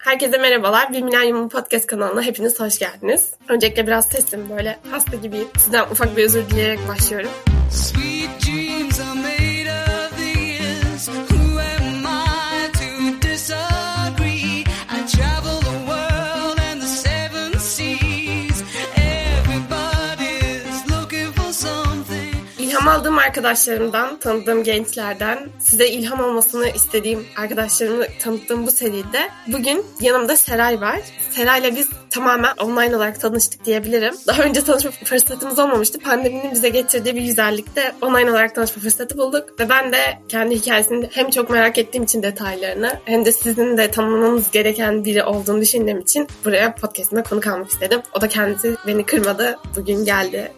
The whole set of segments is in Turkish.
Herkese merhabalar. Bir Milenyum Podcast kanalına hepiniz hoş geldiniz. Öncelikle biraz sesim böyle hasta gibiyim. Sizden ufak bir özür dileyerek başlıyorum. Sweet aldığım arkadaşlarımdan, tanıdığım gençlerden, size ilham olmasını istediğim arkadaşlarımı tanıttığım bu seride bugün yanımda Seray var. Seray'la biz tamamen online olarak tanıştık diyebilirim. Daha önce tanışma fırsatımız olmamıştı. Pandeminin bize getirdiği bir güzellikte online olarak tanışma fırsatı bulduk. Ve ben de kendi hikayesini hem çok merak ettiğim için detaylarını hem de sizin de tanımanız gereken biri olduğunu düşündüğüm için buraya podcastime konuk almak istedim. O da kendisi beni kırmadı. Bugün geldi.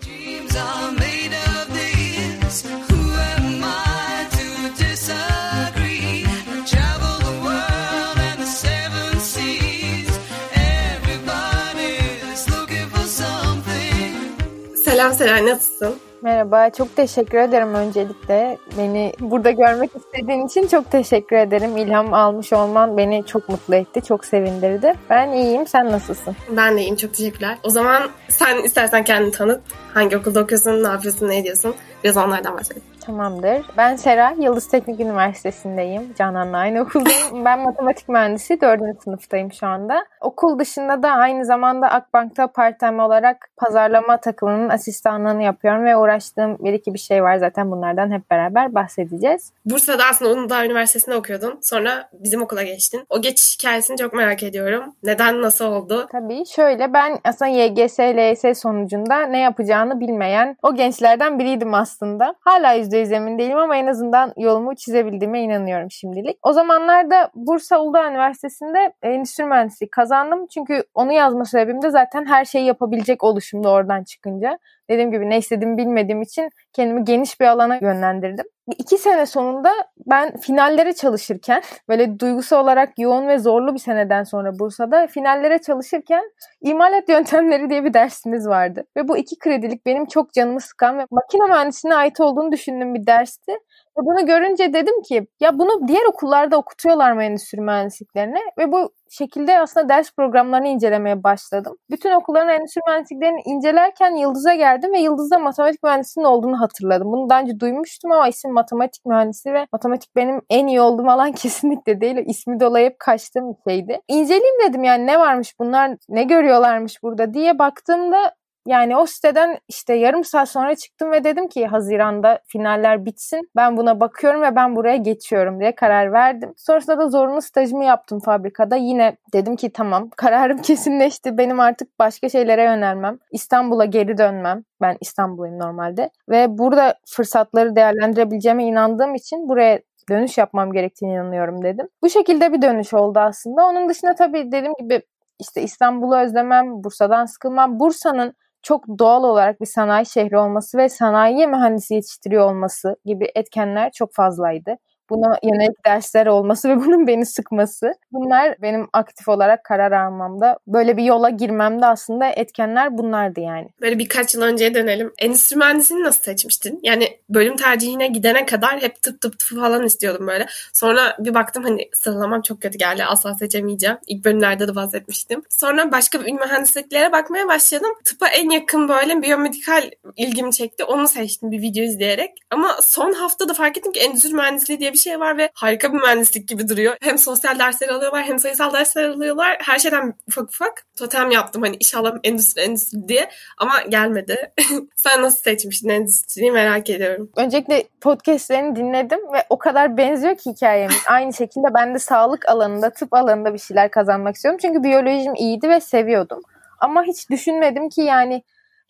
Selam Seren, nasılsın? Merhaba, çok teşekkür ederim öncelikle. Beni burada görmek istediğin için çok teşekkür ederim. İlham almış olman beni çok mutlu etti, çok sevindirdi. Ben iyiyim, sen nasılsın? Ben de iyiyim, çok teşekkürler. O zaman sen istersen kendini tanıt. Hangi okulda okuyorsun, ne yapıyorsun, ne ediyorsun? Biraz onlardan bahsedelim. Tamamdır. Ben Sera, Yıldız Teknik Üniversitesi'ndeyim. Canan'la aynı okuldayım. ben matematik mühendisi 4. sınıftayım şu anda. Okul dışında da aynı zamanda Akbank'ta part-time olarak pazarlama takımının asistanlığını yapıyorum ve uğraştığım bir iki bir şey var zaten bunlardan hep beraber bahsedeceğiz. Bursa'da aslında Uludağ Üniversitesi'nde okuyordun. Sonra bizim okula geçtin. O geçiş hikayesini çok merak ediyorum. Neden, nasıl oldu? Tabii şöyle ben aslında YGS, LYS sonucunda ne yapacağını bilmeyen o gençlerden biriydim aslında. Hala %100 emin değilim ama en azından yolumu çizebildiğime inanıyorum şimdilik. O zamanlarda Bursa Uludağ Üniversitesi'nde endüstri mühendisliği kazandım. Çünkü onu yazma sebebim de zaten her şeyi yapabilecek oluşumda oradan çıkınca. Dediğim gibi ne istediğimi bilmediğim için kendimi geniş bir alana yönlendirdim. İki sene sonunda ben finallere çalışırken böyle duygusal olarak yoğun ve zorlu bir seneden sonra Bursa'da finallere çalışırken imalat yöntemleri diye bir dersimiz vardı. Ve bu iki kredilik benim çok canımı sıkan ve makine mühendisliğine ait olduğunu düşündüğüm bir dersti. Bunu görünce dedim ki ya bunu diğer okullarda okutuyorlar mı endüstri mühendisliklerine? Ve bu şekilde aslında ders programlarını incelemeye başladım. Bütün okulların endüstri mühendisliklerini incelerken Yıldız'a geldim ve Yıldız'da matematik mühendisliğinin olduğunu hatırladım. Bunu daha önce duymuştum ama isim matematik mühendisi ve matematik benim en iyi olduğum alan kesinlikle değil. İsmi dolayı hep kaçtığım bir şeydi. İnceleyeyim dedim yani ne varmış bunlar, ne görüyorlarmış burada diye baktığımda yani o siteden işte yarım saat sonra çıktım ve dedim ki Haziran'da finaller bitsin. Ben buna bakıyorum ve ben buraya geçiyorum diye karar verdim. Sonrasında da zorunlu stajımı yaptım fabrikada. Yine dedim ki tamam kararım kesinleşti. Benim artık başka şeylere yönelmem. İstanbul'a geri dönmem. Ben İstanbul'uyum normalde. Ve burada fırsatları değerlendirebileceğime inandığım için buraya dönüş yapmam gerektiğini inanıyorum dedim. Bu şekilde bir dönüş oldu aslında. Onun dışında tabii dediğim gibi işte İstanbul'u özlemem, Bursa'dan sıkılmam. Bursa'nın çok doğal olarak bir sanayi şehri olması ve sanayiye mühendisi yetiştiriyor olması gibi etkenler çok fazlaydı buna yönelik dersler olması ve bunun beni sıkması. Bunlar benim aktif olarak karar almamda, böyle bir yola girmemde aslında etkenler bunlardı yani. Böyle birkaç yıl önceye dönelim. Endüstri mühendisliğini nasıl seçmiştin? Yani bölüm tercihine gidene kadar hep tıp tıp tıp falan istiyordum böyle. Sonra bir baktım hani sıralamam çok kötü geldi. Asla seçemeyeceğim. İlk bölümlerde de bahsetmiştim. Sonra başka bir mühendisliklere bakmaya başladım. Tıpa en yakın böyle biyomedikal ilgimi çekti. Onu seçtim bir video izleyerek. Ama son haftada fark ettim ki endüstri mühendisliği diye bir şey var ve harika bir mühendislik gibi duruyor. Hem sosyal dersler alıyorlar hem sayısal dersler alıyorlar. Her şeyden ufak ufak totem yaptım hani inşallah endüstri endüstri diye ama gelmedi. Sen nasıl seçmiştin endüstriyi merak ediyorum. Öncelikle podcastlerini dinledim ve o kadar benziyor ki hikayemiz. Aynı şekilde ben de sağlık alanında, tıp alanında bir şeyler kazanmak istiyorum. Çünkü biyolojim iyiydi ve seviyordum. Ama hiç düşünmedim ki yani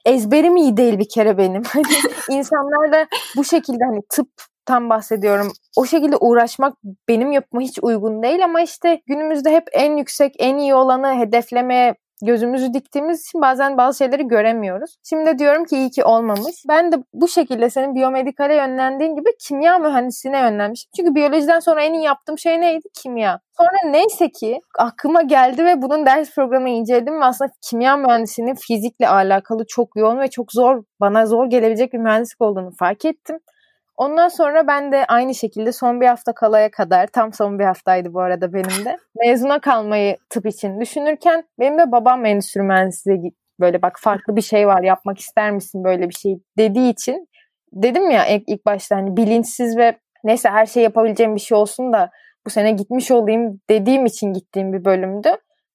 ezberim iyi değil bir kere benim. Hani insanlar da bu şekilde hani tıp tam bahsediyorum. O şekilde uğraşmak benim yapıma hiç uygun değil ama işte günümüzde hep en yüksek, en iyi olanı hedeflemeye gözümüzü diktiğimiz için bazen bazı şeyleri göremiyoruz. Şimdi diyorum ki iyi ki olmamış. Ben de bu şekilde senin biyomedikale yönlendiğin gibi kimya mühendisliğine yönlenmişim. Çünkü biyolojiden sonra en iyi yaptığım şey neydi? Kimya. Sonra neyse ki aklıma geldi ve bunun ders programı inceledim ve aslında kimya mühendisliğinin fizikle alakalı çok yoğun ve çok zor, bana zor gelebilecek bir mühendislik olduğunu fark ettim. Ondan sonra ben de aynı şekilde son bir hafta kalaya kadar, tam son bir haftaydı bu arada benim de, mezuna kalmayı tıp için düşünürken benim de babam endüstri mühendisliği böyle bak farklı bir şey var yapmak ister misin böyle bir şey dediği için dedim ya ilk, ilk başta hani bilinçsiz ve neyse her şey yapabileceğim bir şey olsun da bu sene gitmiş olayım dediğim için gittiğim bir bölümdü.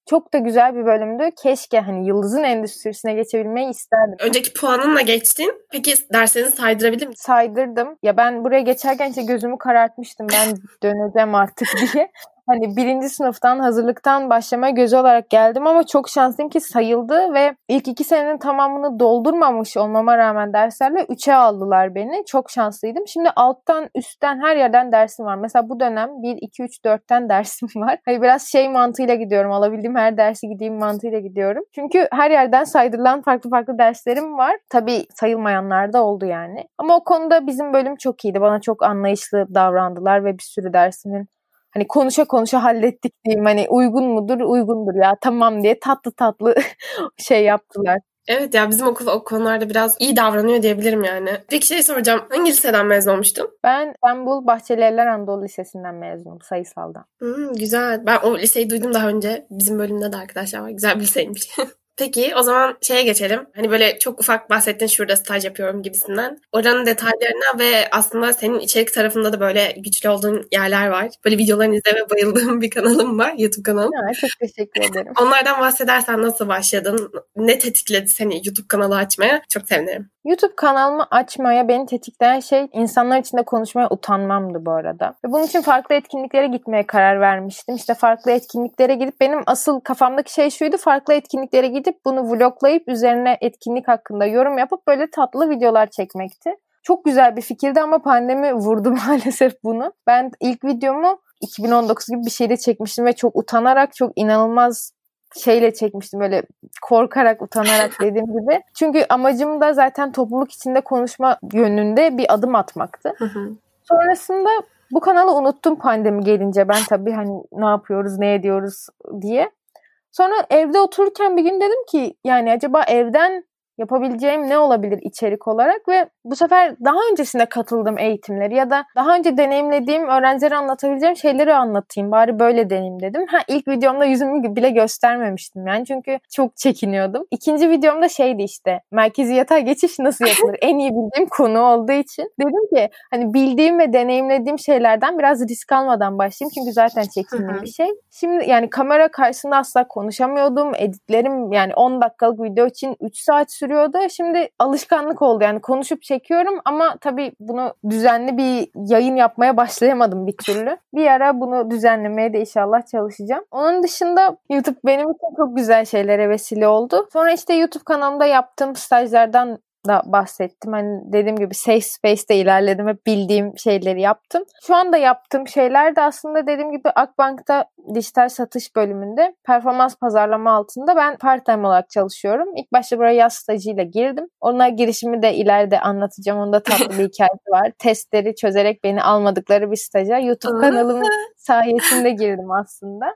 Çok da güzel bir bölümdü. Keşke hani Yıldız'ın endüstrisine geçebilmeyi isterdim. Önceki puanınla geçtin. Peki derslerini saydırabildin mi? Saydırdım. Ya ben buraya geçerken işte gözümü karartmıştım. Ben döneceğim artık diye hani birinci sınıftan hazırlıktan başlamaya gözü olarak geldim ama çok şanslıyım ki sayıldı ve ilk iki senenin tamamını doldurmamış olmama rağmen derslerle üçe aldılar beni. Çok şanslıydım. Şimdi alttan üstten her yerden dersim var. Mesela bu dönem 1, 2, 3, 4'ten dersim var. Hani biraz şey mantığıyla gidiyorum. Alabildiğim her dersi gideyim mantığıyla gidiyorum. Çünkü her yerden saydırılan farklı farklı derslerim var. Tabii sayılmayanlar da oldu yani. Ama o konuda bizim bölüm çok iyiydi. Bana çok anlayışlı davrandılar ve bir sürü dersimin hani konuşa konuşa hallettik diyeyim. Hani uygun mudur? Uygundur ya tamam diye tatlı tatlı şey yaptılar. Evet ya bizim okul o konularda biraz iyi davranıyor diyebilirim yani. Peki şey soracağım. Hangi liseden mezun olmuştun? Ben İstanbul Bahçelievler Anadolu Lisesi'nden mezunum sayısaldan. Hmm, güzel. Ben o liseyi duydum daha önce. Bizim bölümde de arkadaşlar var. Güzel bir liseymiş. Peki o zaman şeye geçelim. Hani böyle çok ufak bahsettin şurada staj yapıyorum gibisinden. Oranın detaylarına ve aslında senin içerik tarafında da böyle güçlü olduğun yerler var. Böyle videolarını izleme bayıldığım bir kanalım var. YouTube kanalım. Ya, çok teşekkür ederim. Onlardan bahsedersen nasıl başladın? Ne tetikledi seni YouTube kanalı açmaya? Çok sevinirim. YouTube kanalımı açmaya beni tetikleyen şey insanlar içinde konuşmaya utanmamdı bu arada. Ve bunun için farklı etkinliklere gitmeye karar vermiştim. İşte farklı etkinliklere gidip benim asıl kafamdaki şey şuydu. Farklı etkinliklere gidip bunu vloglayıp üzerine etkinlik hakkında yorum yapıp böyle tatlı videolar çekmekti. Çok güzel bir fikirdi ama pandemi vurdu maalesef bunu. Ben ilk videomu 2019 gibi bir şeyde çekmiştim ve çok utanarak çok inanılmaz şeyle çekmiştim böyle korkarak utanarak dediğim gibi. Çünkü amacım da zaten topluluk içinde konuşma yönünde bir adım atmaktı. Sonrasında bu kanalı unuttum pandemi gelince ben tabii hani ne yapıyoruz ne ediyoruz diye. Sonra evde otururken bir gün dedim ki yani acaba evden yapabileceğim ne olabilir içerik olarak ve bu sefer daha öncesinde katıldığım eğitimleri ya da daha önce deneyimlediğim öğrencilere anlatabileceğim şeyleri anlatayım. Bari böyle deneyim dedim. Ha ilk videomda yüzümü bile göstermemiştim yani çünkü çok çekiniyordum. İkinci videomda şeydi işte merkezi yatay geçiş nasıl yapılır? en iyi bildiğim konu olduğu için dedim ki hani bildiğim ve deneyimlediğim şeylerden biraz risk almadan başlayayım çünkü zaten çekindiğim bir şey. Şimdi yani kamera karşısında asla konuşamıyordum. Editlerim yani 10 dakikalık video için 3 saat sürüyor sürüyordu. Şimdi alışkanlık oldu yani konuşup çekiyorum ama tabii bunu düzenli bir yayın yapmaya başlayamadım bir türlü. Bir ara bunu düzenlemeye de inşallah çalışacağım. Onun dışında YouTube benim için çok güzel şeylere vesile oldu. Sonra işte YouTube kanalımda yaptığım stajlardan da bahsettim. Hani dediğim gibi safe space'te ilerledim. Hep bildiğim şeyleri yaptım. Şu anda yaptığım şeyler de aslında dediğim gibi Akbank'ta dijital satış bölümünde performans pazarlama altında ben part time olarak çalışıyorum. İlk başta buraya yaz stajıyla girdim. Ona girişimi de ileride anlatacağım. Onda tatlı bir hikayesi var. Testleri çözerek beni almadıkları bir staja YouTube kanalımın sayesinde girdim aslında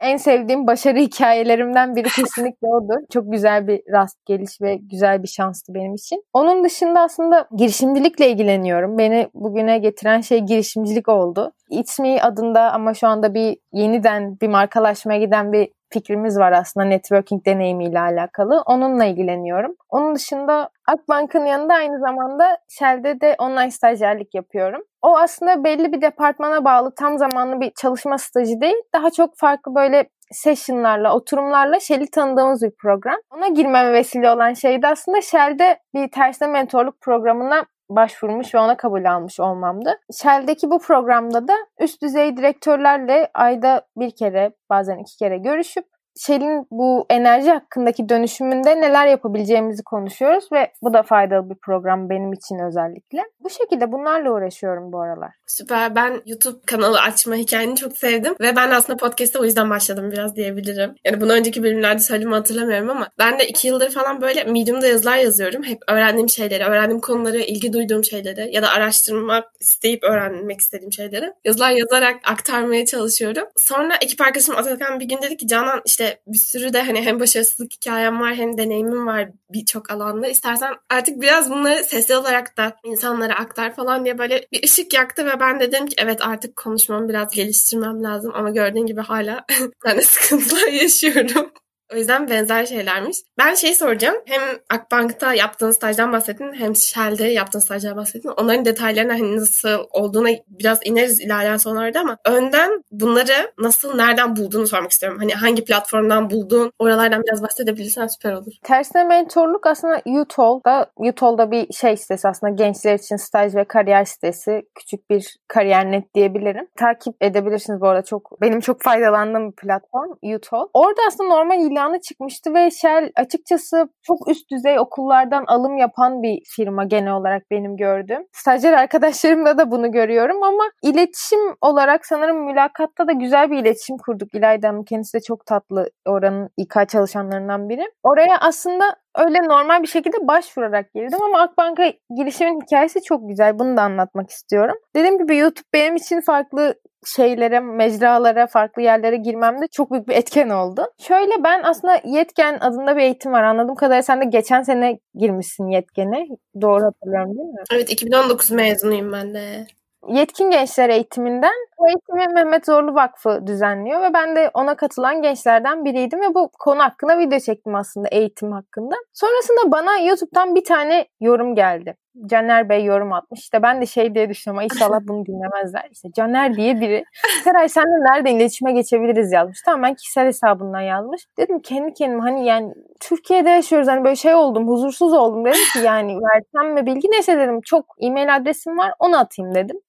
en sevdiğim başarı hikayelerimden biri kesinlikle odur. Çok güzel bir rast geliş ve güzel bir şanstı benim için. Onun dışında aslında girişimcilikle ilgileniyorum. Beni bugüne getiren şey girişimcilik oldu. It's Me adında ama şu anda bir yeniden bir markalaşmaya giden bir fikrimiz var aslında networking deneyimiyle alakalı. Onunla ilgileniyorum. Onun dışında Akbank'ın yanında aynı zamanda Shell'de de online stajyerlik yapıyorum. O aslında belli bir departmana bağlı tam zamanlı bir çalışma stajı değil. Daha çok farklı böyle session'larla, oturumlarla Shell'i tanıdığımız bir program. Ona girmeme vesile olan şey de aslında Shell'de bir tersine mentorluk programına başvurmuş ve ona kabul almış olmamdı. Shell'deki bu programda da üst düzey direktörlerle ayda bir kere bazen iki kere görüşüp Shell'in bu enerji hakkındaki dönüşümünde neler yapabileceğimizi konuşuyoruz ve bu da faydalı bir program benim için özellikle. Bu şekilde bunlarla uğraşıyorum bu aralar. Süper. Ben YouTube kanalı açma hikayeni çok sevdim ve ben aslında podcast'te o yüzden başladım biraz diyebilirim. Yani bunu önceki bölümlerde söylediğimi hatırlamıyorum ama ben de iki yıldır falan böyle Medium'da yazılar yazıyorum. Hep öğrendiğim şeyleri, öğrendiğim konuları, ilgi duyduğum şeyleri ya da araştırmak isteyip öğrenmek istediğim şeyleri yazılar yazarak aktarmaya çalışıyorum. Sonra ekip arkadaşım Atakan bir gün dedi ki Canan işte işte bir sürü de hani hem başarısızlık hikayem var hem deneyimim var birçok alanda. İstersen artık biraz bunları sesli olarak da insanlara aktar falan diye böyle bir ışık yaktı ve ben dedim ki evet artık konuşmamı biraz geliştirmem lazım ama gördüğün gibi hala ben de sıkıntılar yaşıyorum. O yüzden benzer şeylermiş. Ben şey soracağım. Hem Akbank'ta yaptığın stajdan bahsettin hem Shell'de yaptığın stajdan bahsettin. Onların detaylarına hani nasıl olduğuna biraz ineriz ilerleyen sonlarda ama önden bunları nasıl, nereden bulduğunu sormak istiyorum. Hani hangi platformdan buldun? Oralardan biraz bahsedebilirsen süper olur. Tersine mentorluk aslında UTOL'da, UTOL'da bir şey sitesi aslında gençler için staj ve kariyer sitesi. Küçük bir kariyer net diyebilirim. Takip edebilirsiniz bu arada çok. Benim çok faydalandığım bir platform UTOL. Orada aslında normal ilanı çıkmıştı ve Shell açıkçası çok üst düzey okullardan alım yapan bir firma genel olarak benim gördüğüm. Stajyer arkadaşlarımda da bunu görüyorum ama iletişim olarak sanırım mülakatta da güzel bir iletişim kurduk. İlayda Hanım kendisi de çok tatlı oranın İK çalışanlarından biri. Oraya aslında öyle normal bir şekilde başvurarak girdim ama Akbank'a girişimin hikayesi çok güzel. Bunu da anlatmak istiyorum. Dediğim gibi YouTube benim için farklı şeylere, mecralara, farklı yerlere girmemde çok büyük bir etken oldu. Şöyle ben aslında Yetken adında bir eğitim var. Anladığım kadarıyla sen de geçen sene girmişsin Yetken'e. Doğru hatırlıyorum değil mi? Evet 2019 mezunuyum ben de. Yetkin Gençler Eğitiminden bu eğitimi Mehmet Zorlu Vakfı düzenliyor ve ben de ona katılan gençlerden biriydim ve bu konu hakkında video çektim aslında eğitim hakkında. Sonrasında bana YouTube'dan bir tane yorum geldi. Caner Bey yorum atmış. İşte ben de şey diye düşünüyorum. İnşallah bunu dinlemezler. İşte Caner diye biri. Seray senle nerede iletişime geçebiliriz yazmış. Tamam ben kişisel hesabından yazmış. Dedim kendi kendime hani yani Türkiye'de yaşıyoruz. Hani böyle şey oldum. Huzursuz oldum. Dedim ki yani versem mi bilgi neyse dedim. Çok e-mail adresim var. Onu atayım dedim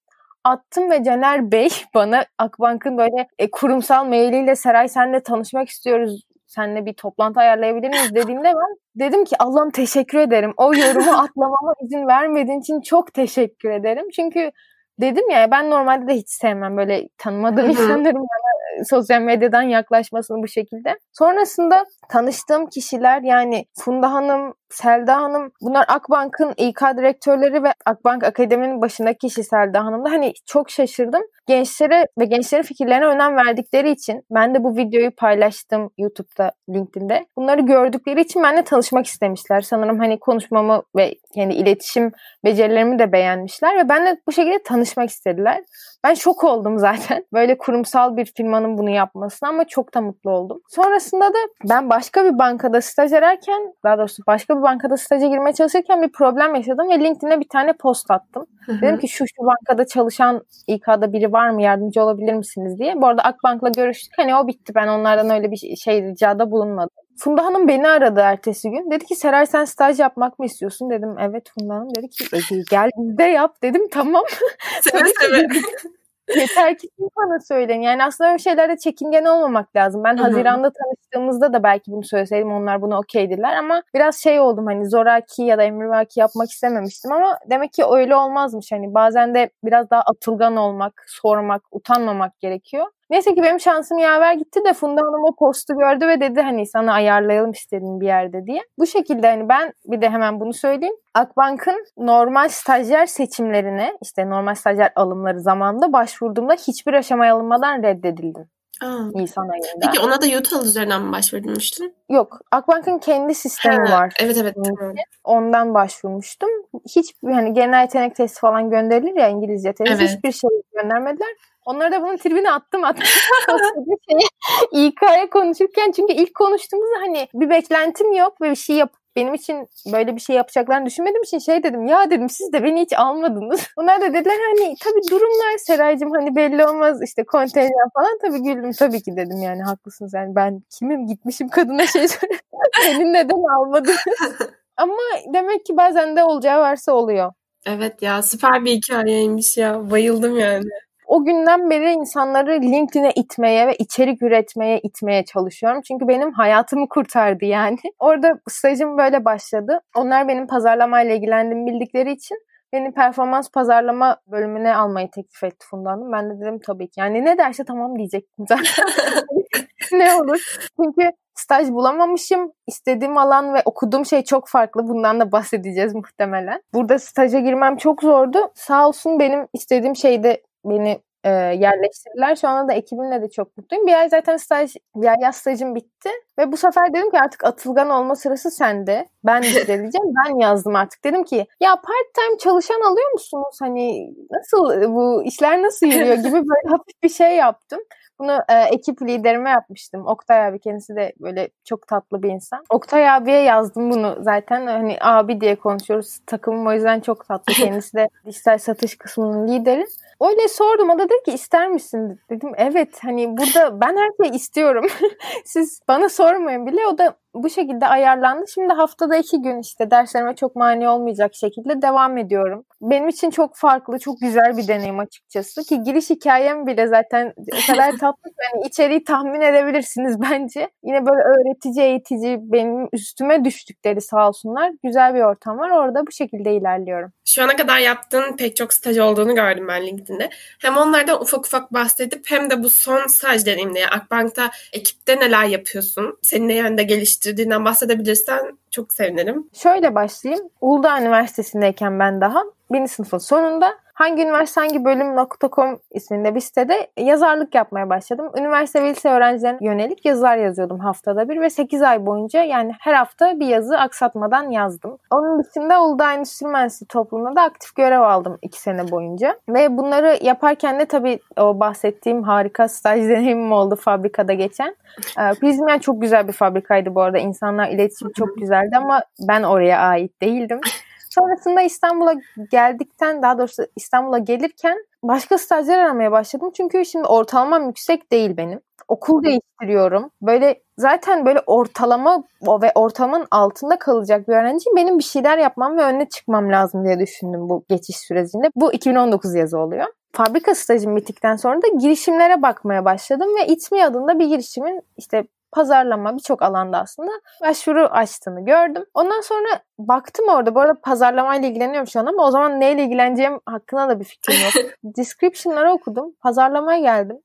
attım ve Caner Bey bana Akbank'ın böyle e, kurumsal mailiyle Seray senle tanışmak istiyoruz. Seninle bir toplantı ayarlayabilir miyiz dediğinde ben dedim ki Allah'ım teşekkür ederim. O yorumu atlamama izin vermediğin için çok teşekkür ederim. Çünkü dedim ya ben normalde de hiç sevmem böyle tanımadığım insanların bana sosyal medyadan yaklaşmasını bu şekilde. Sonrasında tanıştığım kişiler yani Funda Hanım, Selda Hanım bunlar Akbank'ın İK direktörleri ve Akbank Akademi'nin başındaki kişi Selda Hanım da hani çok şaşırdım. Gençlere ve gençlerin fikirlerine önem verdikleri için ben de bu videoyu paylaştım YouTube'da, LinkedIn'de. Bunları gördükleri için benimle tanışmak istemişler. Sanırım hani konuşmamı ve yani iletişim becerilerimi de beğenmişler ve benimle bu şekilde tanışmak istediler. Ben şok oldum zaten. Böyle kurumsal bir firmanın bunu yapmasına ama çok da mutlu oldum. Sonrasında da ben başka bir bankada staj ararken, daha doğrusu başka bir bankada staja girmeye çalışırken bir problem yaşadım ve LinkedIn'e bir tane post attım. Hı-hı. Dedim ki şu şu bankada çalışan İK'da biri var mı yardımcı olabilir misiniz diye. Bu arada Akbank'la görüştük. Hani o bitti. Ben onlardan öyle bir şey ricada bulunmadım. Funda Hanım beni aradı ertesi gün. Dedi ki Seray sen staj yapmak mı istiyorsun? Dedim evet Funda Hanım. Dedi ki e, gel de yap. Dedim tamam. Seve seve. Yeter ki bana söyleyin. Yani aslında öyle şeylerde çekingen olmamak lazım. Ben Hı-hı. Haziran'da tanıştığımızda da belki bunu söyleseydim onlar bunu okeydiler ama biraz şey oldum hani zoraki ya da emrivaki yapmak istememiştim ama demek ki öyle olmazmış. Hani bazen de biraz daha atılgan olmak, sormak, utanmamak gerekiyor. Neyse ki benim şansım yaver gitti de Funda Hanım o postu gördü ve dedi hani sana ayarlayalım istedim bir yerde diye. Bu şekilde hani ben bir de hemen bunu söyleyeyim. Akbank'ın normal stajyer seçimlerine işte normal stajyer alımları zamanında başvurduğumda hiçbir aşamaya alınmadan reddedildim. Aa. Nisan ayında. Peki ona da Yutal üzerinden mi başvurmuştun? Yok. Akbank'ın kendi sistemi ha, var. Evet evet. Tamam. Ondan başvurmuştum. Hiç hani genel yetenek testi falan gönderilir ya İngilizce testi. Evet. Hiçbir şey göndermediler. Onları da bunun tribüne attım attım. şey, İK'ya konuşurken çünkü ilk konuştuğumuzda hani bir beklentim yok ve bir şey yap benim için böyle bir şey yapacaklarını düşünmediğim için şey dedim ya dedim siz de beni hiç almadınız. Onlar da dediler hani tabii durumlar Seraycığım hani belli olmaz işte kontenjan falan tabii güldüm tabii ki dedim yani haklısınız yani ben kimim gitmişim kadına şey söylüyorum. beni neden almadın? Ama demek ki bazen de olacağı varsa oluyor. Evet ya süper bir hikayeymiş ya bayıldım yani o günden beri insanları LinkedIn'e itmeye ve içerik üretmeye itmeye çalışıyorum. Çünkü benim hayatımı kurtardı yani. Orada stajım böyle başladı. Onlar benim pazarlamayla ilgilendiğimi bildikleri için beni performans pazarlama bölümüne almayı teklif etti Funda Hanım. Ben de dedim tabii ki. Yani ne derse tamam diyecektim zaten. ne olur. Çünkü staj bulamamışım. İstediğim alan ve okuduğum şey çok farklı. Bundan da bahsedeceğiz muhtemelen. Burada staja girmem çok zordu. Sağ olsun benim istediğim şeyde beni e, yerleştirdiler. Şu anda da ekibimle de çok mutluyum. Bir ay zaten staj, bir ay yaz stajım bitti. Ve bu sefer dedim ki artık atılgan olma sırası sende. Ben düzeleceğim. ben yazdım artık. Dedim ki ya part time çalışan alıyor musunuz? Hani nasıl bu işler nasıl yürüyor gibi böyle hafif bir şey yaptım. Bunu e, ekip liderime yapmıştım. Oktay abi kendisi de böyle çok tatlı bir insan. Oktay abiye yazdım bunu zaten. Hani abi diye konuşuyoruz. Takımım o yüzden çok tatlı. Kendisi de dijital satış kısmının lideri. Öyle sordum. O da dedi ki ister misin? Dedim evet hani burada ben her şeyi istiyorum. Siz bana sormayın bile. O da bu şekilde ayarlandı. Şimdi haftada iki gün işte derslerime çok mani olmayacak şekilde devam ediyorum. Benim için çok farklı, çok güzel bir deneyim açıkçası. Ki giriş hikayem bile zaten o kadar tatlı yani içeriği tahmin edebilirsiniz bence. Yine böyle öğretici, eğitici, benim üstüme düştükleri sağ olsunlar. Güzel bir ortam var. Orada bu şekilde ilerliyorum. Şu ana kadar yaptığın pek çok staj olduğunu gördüm ben LinkedIn'de. Hem onlardan ufak ufak bahsedip hem de bu son staj deneyimde yani Akbank'ta ekipte neler yapıyorsun? Seni ne yönde geliştirdiğinden bahsedebilirsen çok sevinirim. Şöyle başlayayım. Uludağ Üniversitesi'ndeyken ben daha birinci sınıfın sonunda hangi üniversite hangi bölüm.com isminde bir sitede yazarlık yapmaya başladım. Üniversite ve lise öğrencilerine yönelik yazılar yazıyordum haftada bir ve 8 ay boyunca yani her hafta bir yazı aksatmadan yazdım. Onun dışında Uludağ Endüstri Mühendisliği toplumunda da aktif görev aldım 2 sene boyunca. Ve bunları yaparken de tabii o bahsettiğim harika staj deneyimim oldu fabrikada geçen. Ee, Prizmen çok güzel bir fabrikaydı bu arada. İnsanlar iletişim çok güzeldi ama ben oraya ait değildim. Sonrasında İstanbul'a geldikten daha doğrusu İstanbul'a gelirken başka stajyer aramaya başladım. Çünkü şimdi ortalamam yüksek değil benim. Okul değiştiriyorum. Böyle zaten böyle ortalama ve ortamın altında kalacak bir öğrenciyim. Benim bir şeyler yapmam ve önüne çıkmam lazım diye düşündüm bu geçiş sürecinde. Bu 2019 yazı oluyor. Fabrika stajım bittikten sonra da girişimlere bakmaya başladım ve İTMİ adında bir girişimin işte pazarlama birçok alanda aslında başvuru açtığını gördüm. Ondan sonra baktım orada. Bu arada pazarlamayla ilgileniyorum şu an ama o zaman neyle ilgileneceğim hakkında da bir fikrim yok. Description'ları okudum. Pazarlamaya geldim.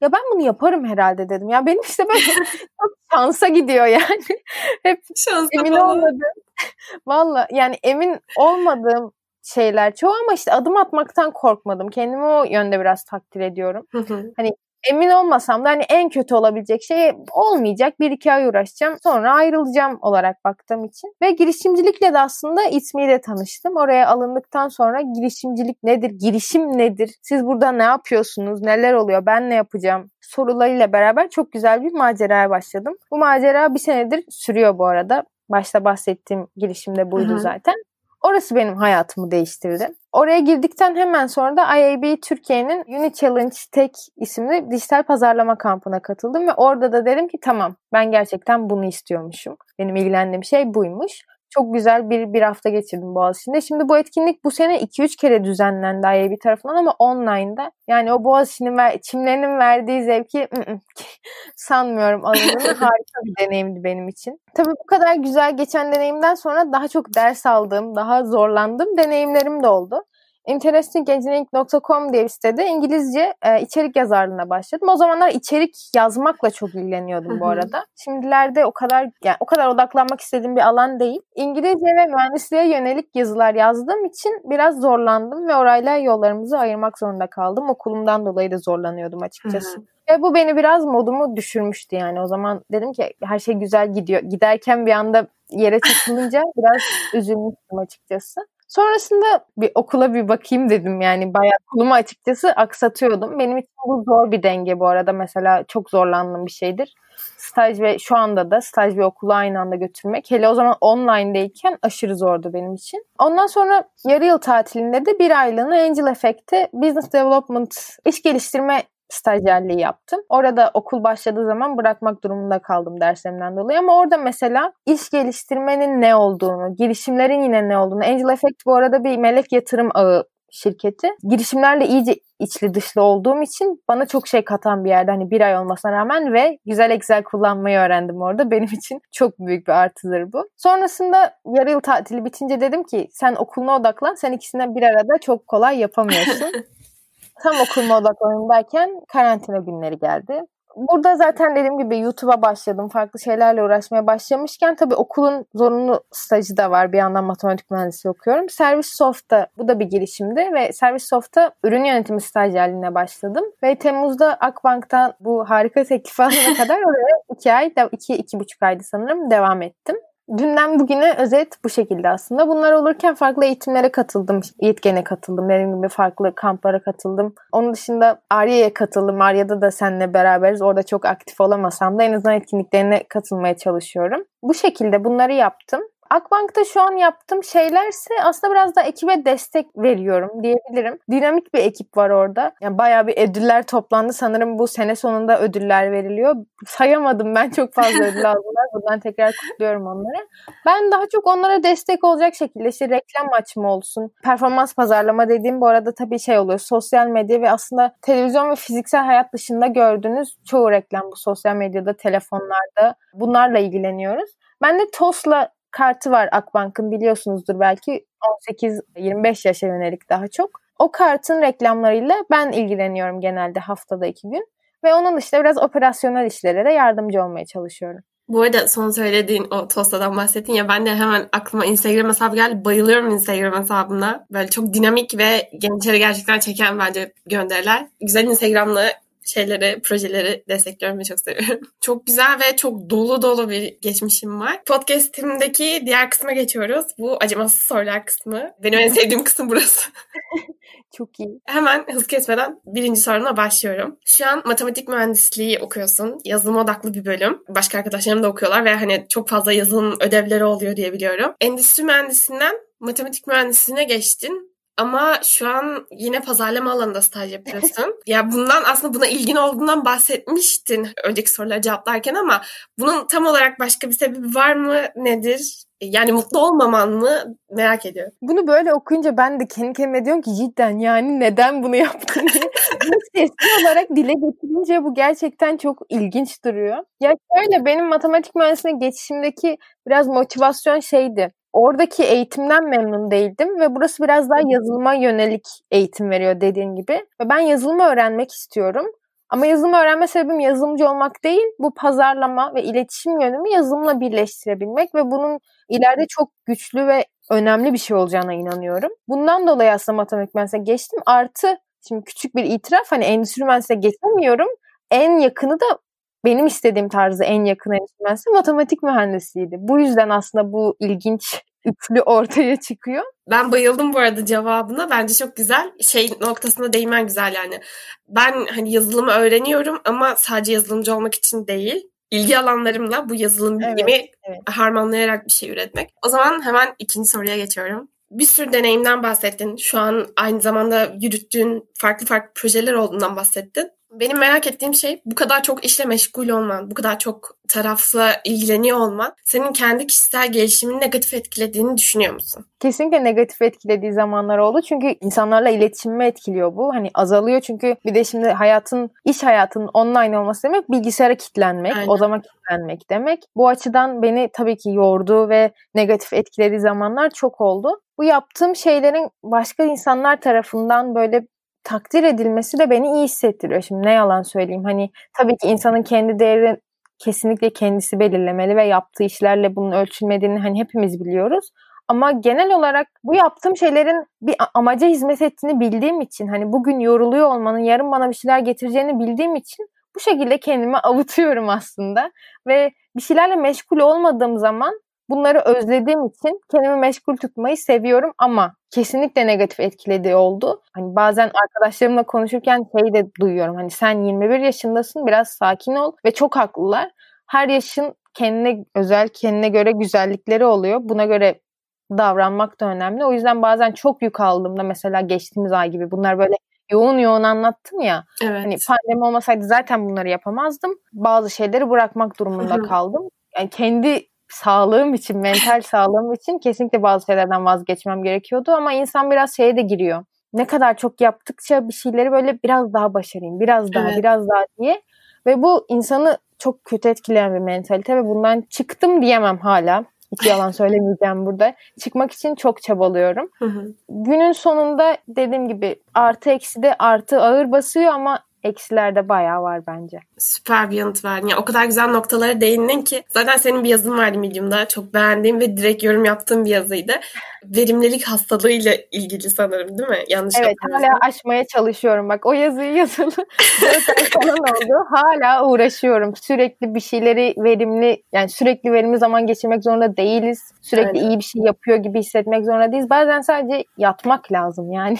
Ya ben bunu yaparım herhalde dedim. Ya benim işte böyle çok şansa gidiyor yani. Hep Şansa emin falan. olmadığım. Valla yani emin olmadığım şeyler çoğu ama işte adım atmaktan korkmadım. Kendimi o yönde biraz takdir ediyorum. hani emin olmasam da hani en kötü olabilecek şey olmayacak. Bir iki ay uğraşacağım sonra ayrılacağım olarak baktığım için. Ve girişimcilikle de aslında İsmi'yle tanıştım. Oraya alındıktan sonra girişimcilik nedir, girişim nedir, siz burada ne yapıyorsunuz, neler oluyor, ben ne yapacağım sorularıyla beraber çok güzel bir maceraya başladım. Bu macera bir senedir sürüyor bu arada. Başta bahsettiğim girişimde buydu Hı-hı. zaten. Orası benim hayatımı değiştirdi. Oraya girdikten hemen sonra da IAB Türkiye'nin Uni Challenge Tech isimli dijital pazarlama kampına katıldım ve orada da dedim ki tamam ben gerçekten bunu istiyormuşum. Benim ilgilendiğim şey buymuş. Çok güzel bir, bir hafta geçirdim Boğaziçi'nde. Şimdi bu etkinlik bu sene 2-3 kere düzenlendi IAB tarafından ama online'da. Yani o Boğaziçi'nin ver, çimlerinin verdiği zevki sanmıyorum alındığını harika bir deneyimdi benim için. Tabii bu kadar güzel geçen deneyimden sonra daha çok ders aldığım, daha zorlandığım deneyimlerim de oldu interestingengineering.com diye bir sitede İngilizce e, içerik yazarlığına başladım. O zamanlar içerik yazmakla çok ilgileniyordum bu arada. Şimdilerde o kadar yani o kadar odaklanmak istediğim bir alan değil. İngilizce ve mühendisliğe yönelik yazılar yazdığım için biraz zorlandım ve orayla yollarımızı ayırmak zorunda kaldım. Okulumdan dolayı da zorlanıyordum açıkçası. Ve bu beni biraz modumu düşürmüştü yani. O zaman dedim ki her şey güzel gidiyor. Giderken bir anda yere çakılınca biraz üzülmüştüm açıkçası. Sonrasında bir okula bir bakayım dedim yani bayağı kolumu açıkçası aksatıyordum. Benim için bu zor bir denge bu arada mesela çok zorlandığım bir şeydir. Staj ve şu anda da staj ve okulu aynı anda götürmek. Hele o zaman online'deyken aşırı zordu benim için. Ondan sonra yarı yıl tatilinde de bir aylığına Angel Effect'te Business Development iş geliştirme stajyerliği yaptım. Orada okul başladığı zaman bırakmak durumunda kaldım derslerimden dolayı ama orada mesela iş geliştirmenin ne olduğunu, girişimlerin yine ne olduğunu, Angel Effect bu arada bir melek yatırım ağı şirketi. Girişimlerle iyice içli dışlı olduğum için bana çok şey katan bir yerde hani bir ay olmasına rağmen ve güzel Excel kullanmayı öğrendim orada. Benim için çok büyük bir artıdır bu. Sonrasında yarı yıl tatili bitince dedim ki sen okuluna odaklan sen ikisinden bir arada çok kolay yapamıyorsun. Tam okuluma odaklanayım derken karantina günleri geldi. burada zaten dediğim gibi YouTube'a başladım. Farklı şeylerle uğraşmaya başlamışken tabii okulun zorunlu stajı da var. Bir yandan matematik mühendisi okuyorum. Servis Soft'ta bu da bir girişimdi ve Servis Soft'ta ürün yönetimi stajyerliğine başladım. Ve Temmuz'da Akbank'tan bu harika teklifi alana kadar oraya iki ay, iki, iki buçuk aydı sanırım devam ettim. Dünden bugüne özet bu şekilde aslında. Bunlar olurken farklı eğitimlere katıldım. Yetgen'e katıldım. Dediğim gibi farklı kamplara katıldım. Onun dışında Arya'ya katıldım. Arya'da da seninle beraberiz. Orada çok aktif olamasam da en azından etkinliklerine katılmaya çalışıyorum. Bu şekilde bunları yaptım. Akbank'ta şu an yaptığım şeylerse aslında biraz da ekibe destek veriyorum diyebilirim. Dinamik bir ekip var orada. Yani bayağı bir ödüller toplandı. Sanırım bu sene sonunda ödüller veriliyor. Sayamadım ben çok fazla ödül aldılar. Buradan tekrar kutluyorum onları. Ben daha çok onlara destek olacak şekilde işte reklam açma olsun. Performans pazarlama dediğim bu arada tabii şey oluyor. Sosyal medya ve aslında televizyon ve fiziksel hayat dışında gördüğünüz çoğu reklam bu sosyal medyada, telefonlarda. Bunlarla ilgileniyoruz. Ben de TOS'la kartı var Akbank'ın biliyorsunuzdur belki 18-25 yaşa yönelik daha çok. O kartın reklamlarıyla ben ilgileniyorum genelde haftada iki gün. Ve onun dışında biraz operasyonel işlere de yardımcı olmaya çalışıyorum. Bu arada son söylediğin o Tosta'dan bahsettin ya ben de hemen aklıma Instagram hesabı geldi. Bayılıyorum Instagram hesabına. Böyle çok dinamik ve gençleri gerçekten çeken bence gönderiler. Güzel Instagram'la şeyleri, projeleri destekliyorum ve çok seviyorum. Çok güzel ve çok dolu dolu bir geçmişim var. Podcast'imdeki diğer kısma geçiyoruz. Bu acımasız sorular kısmı. Benim en sevdiğim kısım burası. Çok iyi. Hemen hız kesmeden birinci soruna başlıyorum. Şu an matematik mühendisliği okuyorsun. Yazılım odaklı bir bölüm. Başka arkadaşlarım da okuyorlar ve hani çok fazla yazılım ödevleri oluyor diye biliyorum. Endüstri mühendisinden matematik mühendisliğine geçtin. Ama şu an yine pazarlama alanında staj yapıyorsun. ya bundan aslında buna ilgin olduğundan bahsetmiştin önceki soruları cevaplarken ama bunun tam olarak başka bir sebebi var mı? Nedir? Yani mutlu olmaman mı merak ediyorum. Bunu böyle okuyunca ben de kendi kendime diyorum ki cidden yani neden bunu yaptın diye. sesli olarak dile getirince bu gerçekten çok ilginç duruyor. Ya şöyle benim matematik mühendisliğine geçişimdeki biraz motivasyon şeydi oradaki eğitimden memnun değildim ve burası biraz daha yazılıma yönelik eğitim veriyor dediğin gibi. Ve ben yazılımı öğrenmek istiyorum. Ama yazılımı öğrenme sebebim yazılımcı olmak değil, bu pazarlama ve iletişim yönümü yazılımla birleştirebilmek ve bunun ileride çok güçlü ve önemli bir şey olacağına inanıyorum. Bundan dolayı aslında matematik mühendisliğine geçtim. Artı, şimdi küçük bir itiraf, hani endüstri mühendisliğine geçemiyorum. En yakını da benim istediğim tarzı en yakın endüstri matematik mühendisliğiydi. Bu yüzden aslında bu ilginç üçlü ortaya çıkıyor. Ben bayıldım bu arada cevabına. Bence çok güzel. Şey noktasına değinmen güzel yani. Ben hani yazılımı öğreniyorum ama sadece yazılımcı olmak için değil. İlgi alanlarımla bu yazılım bilgimi evet, evet. harmanlayarak bir şey üretmek. O zaman hemen ikinci soruya geçiyorum. Bir sürü deneyimden bahsettin. Şu an aynı zamanda yürüttüğün farklı farklı projeler olduğundan bahsettin. Benim merak ettiğim şey bu kadar çok işle meşgul olman, bu kadar çok tarafla ilgileniyor olman senin kendi kişisel gelişimini negatif etkilediğini düşünüyor musun? Kesinlikle negatif etkilediği zamanlar oldu. Çünkü insanlarla iletişimimi etkiliyor bu. Hani azalıyor çünkü bir de şimdi hayatın, iş hayatının online olması demek bilgisayara kilitlenmek, Aynen. o zaman kilitlenmek demek. Bu açıdan beni tabii ki yordu ve negatif etkilediği zamanlar çok oldu. Bu yaptığım şeylerin başka insanlar tarafından böyle takdir edilmesi de beni iyi hissettiriyor. Şimdi ne yalan söyleyeyim. Hani tabii ki insanın kendi değeri kesinlikle kendisi belirlemeli ve yaptığı işlerle bunun ölçülmediğini hani hepimiz biliyoruz. Ama genel olarak bu yaptığım şeylerin bir amaca hizmet ettiğini bildiğim için hani bugün yoruluyor olmanın yarın bana bir şeyler getireceğini bildiğim için bu şekilde kendimi avutuyorum aslında ve bir şeylerle meşgul olmadığım zaman Bunları özlediğim için kendimi meşgul tutmayı seviyorum ama kesinlikle negatif etkilediği oldu. Hani bazen arkadaşlarımla konuşurken şey de duyuyorum. Hani sen 21 yaşındasın biraz sakin ol ve çok haklılar. Her yaşın kendine özel, kendine göre güzellikleri oluyor. Buna göre davranmak da önemli. O yüzden bazen çok yük aldığımda mesela geçtiğimiz ay gibi bunlar böyle yoğun yoğun anlattım ya. Evet. Hani pandemi olmasaydı zaten bunları yapamazdım. Bazı şeyleri bırakmak durumunda kaldım. Yani kendi sağlığım için, mental sağlığım için kesinlikle bazı şeylerden vazgeçmem gerekiyordu ama insan biraz şeye de giriyor. Ne kadar çok yaptıkça bir şeyleri böyle biraz daha başarayım, biraz daha, evet. biraz daha diye ve bu insanı çok kötü etkileyen bir mentalite ve bundan çıktım diyemem hala. Hiç yalan söylemeyeceğim burada. Çıkmak için çok çabalıyorum. Hı hı. Günün sonunda dediğim gibi artı eksi de artı ağır basıyor ama eksiler de bayağı var bence. Süper bir yanıt verdin. Ya, o kadar güzel noktalara değindin ki. Zaten senin bir yazın vardı Medium'da. Çok beğendiğim ve direkt yorum yaptığım bir yazıydı. Verimlilik hastalığıyla ilgili sanırım değil mi? Yanlış Evet hala aşmaya çalışıyorum. Bak o yazıyı yazılı 4 ay falan oldu. Hala uğraşıyorum. Sürekli bir şeyleri verimli yani sürekli verimli zaman geçirmek zorunda değiliz. Sürekli Aynen. iyi bir şey yapıyor gibi hissetmek zorunda değiliz. Bazen sadece yatmak lazım yani.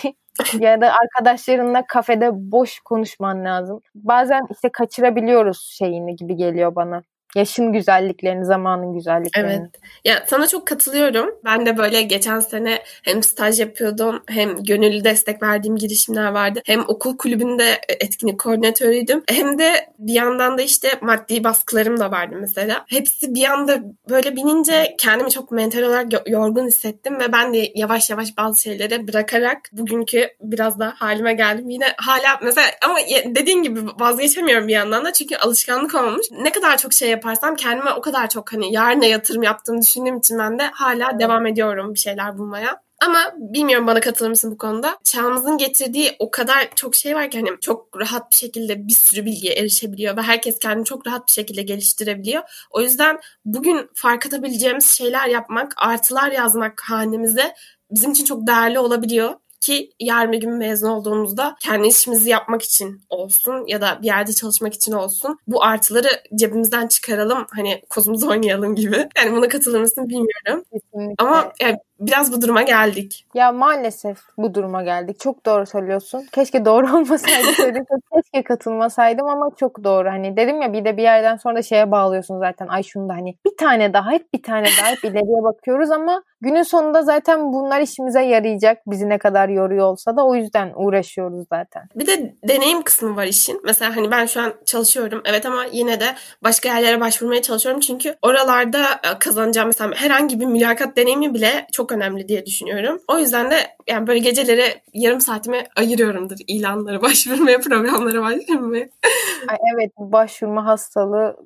Ya da arkadaşlarınla kafede boş konuşman lazım. Bazen işte kaçırabiliyoruz şeyini gibi geliyor bana. Yaşın güzelliklerini, zamanın güzelliklerini. Evet. Ya sana çok katılıyorum. Ben de böyle geçen sene hem staj yapıyordum hem gönüllü destek verdiğim girişimler vardı. Hem okul kulübünde etkinlik koordinatörüydüm. Hem de bir yandan da işte maddi baskılarım da vardı mesela. Hepsi bir anda böyle binince kendimi çok mental olarak yorgun hissettim ve ben de yavaş yavaş bazı şeyleri bırakarak bugünkü biraz da halime geldim. Yine hala mesela ama dediğin gibi vazgeçemiyorum bir yandan da çünkü alışkanlık olmuş. Ne kadar çok şey yaparsam kendime o kadar çok hani yarına yatırım yaptığımı düşündüğüm için ben de hala devam ediyorum bir şeyler bulmaya. Ama bilmiyorum bana katılır mısın bu konuda? Çağımızın getirdiği o kadar çok şey var ki hani çok rahat bir şekilde bir sürü bilgiye erişebiliyor ve herkes kendini çok rahat bir şekilde geliştirebiliyor. O yüzden bugün fark atabileceğimiz şeyler yapmak, artılar yazmak hanemize bizim için çok değerli olabiliyor ki yarın bir gün mezun olduğumuzda kendi işimizi yapmak için olsun ya da bir yerde çalışmak için olsun bu artıları cebimizden çıkaralım hani kozumuzu oynayalım gibi. Yani buna katılır mısın bilmiyorum. Kesinlikle. Ama yani biraz bu duruma geldik. Ya maalesef bu duruma geldik. Çok doğru söylüyorsun. Keşke doğru olmasaydı. Keşke katılmasaydım ama çok doğru. Hani dedim ya bir de bir yerden sonra da şeye bağlıyorsun zaten. Ay şunu da hani bir tane daha hep bir tane daha hep ileriye bakıyoruz ama günün sonunda zaten bunlar işimize yarayacak. Bizi ne kadar yoruyor olsa da o yüzden uğraşıyoruz zaten. Bir de deneyim kısmı var işin. Mesela hani ben şu an çalışıyorum. Evet ama yine de başka yerlere başvurmaya çalışıyorum. Çünkü oralarda e, kazanacağım mesela herhangi bir mülakat deneyimi bile çok çok önemli diye düşünüyorum. O yüzden de yani böyle geceleri yarım saatimi ayırıyorumdur ilanlara başvurmaya, programlara başvurmaya. Ay evet başvurma hastalığı